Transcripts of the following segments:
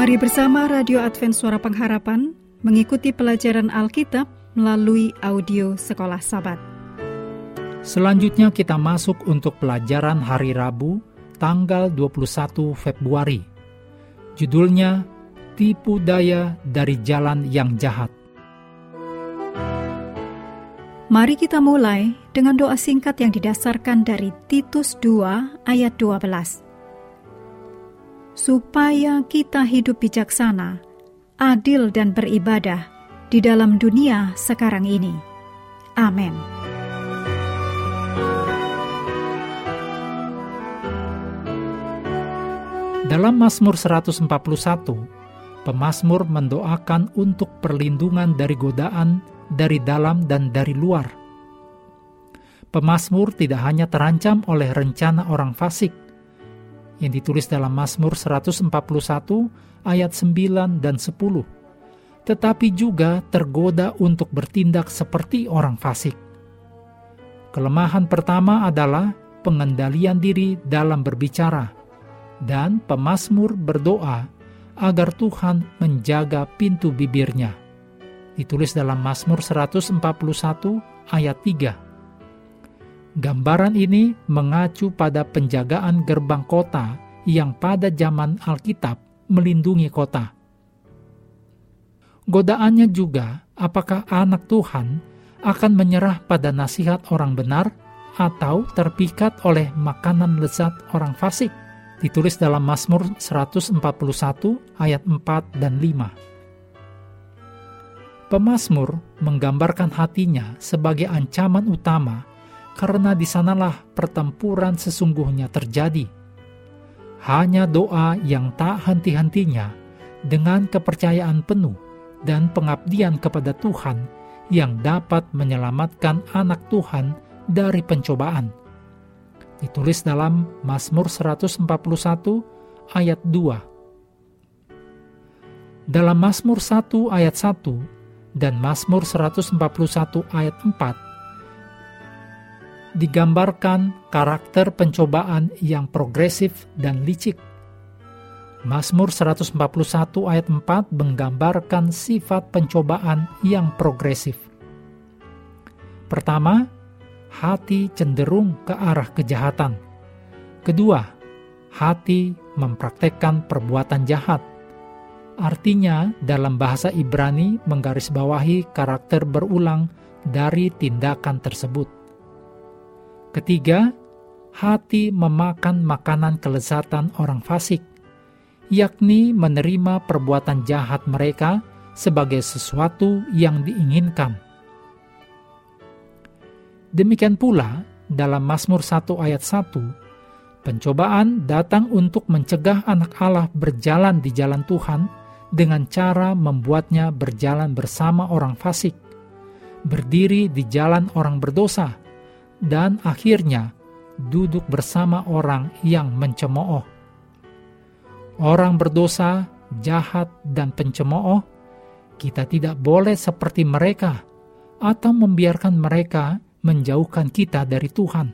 Mari bersama Radio Advent Suara Pengharapan mengikuti pelajaran Alkitab melalui audio Sekolah Sabat. Selanjutnya kita masuk untuk pelajaran hari Rabu, tanggal 21 Februari. Judulnya Tipu Daya dari Jalan yang Jahat. Mari kita mulai dengan doa singkat yang didasarkan dari Titus 2 ayat 12 supaya kita hidup bijaksana, adil, dan beribadah di dalam dunia sekarang ini. Amin. Dalam Mazmur 141, pemazmur mendoakan untuk perlindungan dari godaan dari dalam dan dari luar. Pemazmur tidak hanya terancam oleh rencana orang fasik, yang ditulis dalam Mazmur 141 ayat 9 dan 10, tetapi juga tergoda untuk bertindak seperti orang fasik. Kelemahan pertama adalah pengendalian diri dalam berbicara, dan pemazmur berdoa agar Tuhan menjaga pintu bibirnya. Ditulis dalam Mazmur 141 ayat 3. Gambaran ini mengacu pada penjagaan gerbang kota yang pada zaman Alkitab melindungi kota. Godaannya juga, apakah anak Tuhan akan menyerah pada nasihat orang benar atau terpikat oleh makanan lezat orang fasik? Ditulis dalam Mazmur 141 ayat 4 dan 5. Pemazmur menggambarkan hatinya sebagai ancaman utama karena di sanalah pertempuran sesungguhnya terjadi. Hanya doa yang tak henti-hentinya dengan kepercayaan penuh dan pengabdian kepada Tuhan yang dapat menyelamatkan anak Tuhan dari pencobaan. Ditulis dalam Mazmur 141 ayat 2. Dalam Mazmur 1 ayat 1 dan Mazmur 141 ayat 4 digambarkan karakter pencobaan yang progresif dan licik. Mazmur 141 ayat 4 menggambarkan sifat pencobaan yang progresif. Pertama, hati cenderung ke arah kejahatan. Kedua, hati mempraktekkan perbuatan jahat. Artinya, dalam bahasa Ibrani menggarisbawahi karakter berulang dari tindakan tersebut. Ketiga, hati memakan makanan kelezatan orang fasik, yakni menerima perbuatan jahat mereka sebagai sesuatu yang diinginkan. Demikian pula dalam Mazmur 1 ayat 1, pencobaan datang untuk mencegah anak Allah berjalan di jalan Tuhan dengan cara membuatnya berjalan bersama orang fasik, berdiri di jalan orang berdosa, dan akhirnya duduk bersama orang yang mencemooh. Orang berdosa, jahat, dan pencemooh, kita tidak boleh seperti mereka atau membiarkan mereka menjauhkan kita dari Tuhan.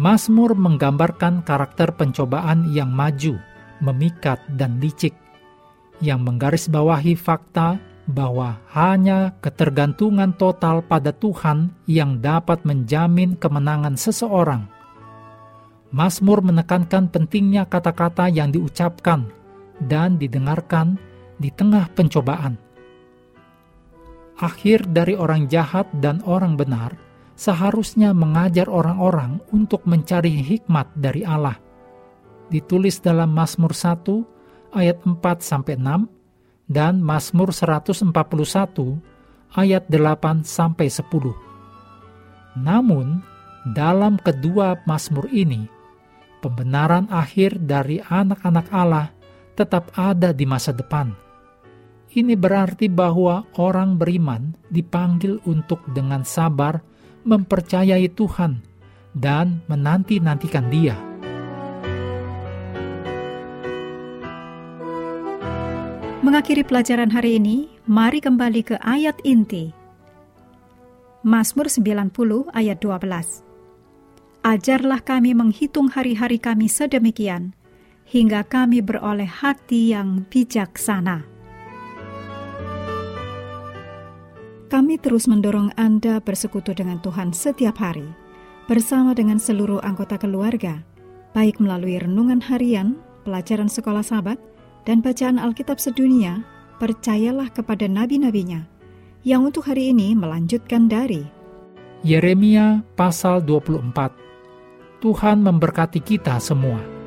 Mazmur menggambarkan karakter pencobaan yang maju, memikat, dan licik, yang menggarisbawahi fakta bahwa hanya ketergantungan total pada Tuhan yang dapat menjamin kemenangan seseorang. Mazmur menekankan pentingnya kata-kata yang diucapkan dan didengarkan di tengah pencobaan. Akhir dari orang jahat dan orang benar seharusnya mengajar orang-orang untuk mencari hikmat dari Allah. Ditulis dalam Mazmur 1 ayat 4 sampai 6 dan Mazmur 141 ayat 8 sampai 10. Namun, dalam kedua Mazmur ini, pembenaran akhir dari anak-anak Allah tetap ada di masa depan. Ini berarti bahwa orang beriman dipanggil untuk dengan sabar mempercayai Tuhan dan menanti-nantikan Dia. Mengakhiri pelajaran hari ini, mari kembali ke ayat inti. Mazmur 90 ayat 12. Ajarlah kami menghitung hari-hari kami sedemikian, hingga kami beroleh hati yang bijaksana. Kami terus mendorong Anda bersekutu dengan Tuhan setiap hari, bersama dengan seluruh anggota keluarga, baik melalui renungan harian, pelajaran sekolah sahabat, dan bacaan Alkitab sedunia, percayalah kepada nabi-nabinya, yang untuk hari ini melanjutkan dari Yeremia pasal 24. Tuhan memberkati kita semua.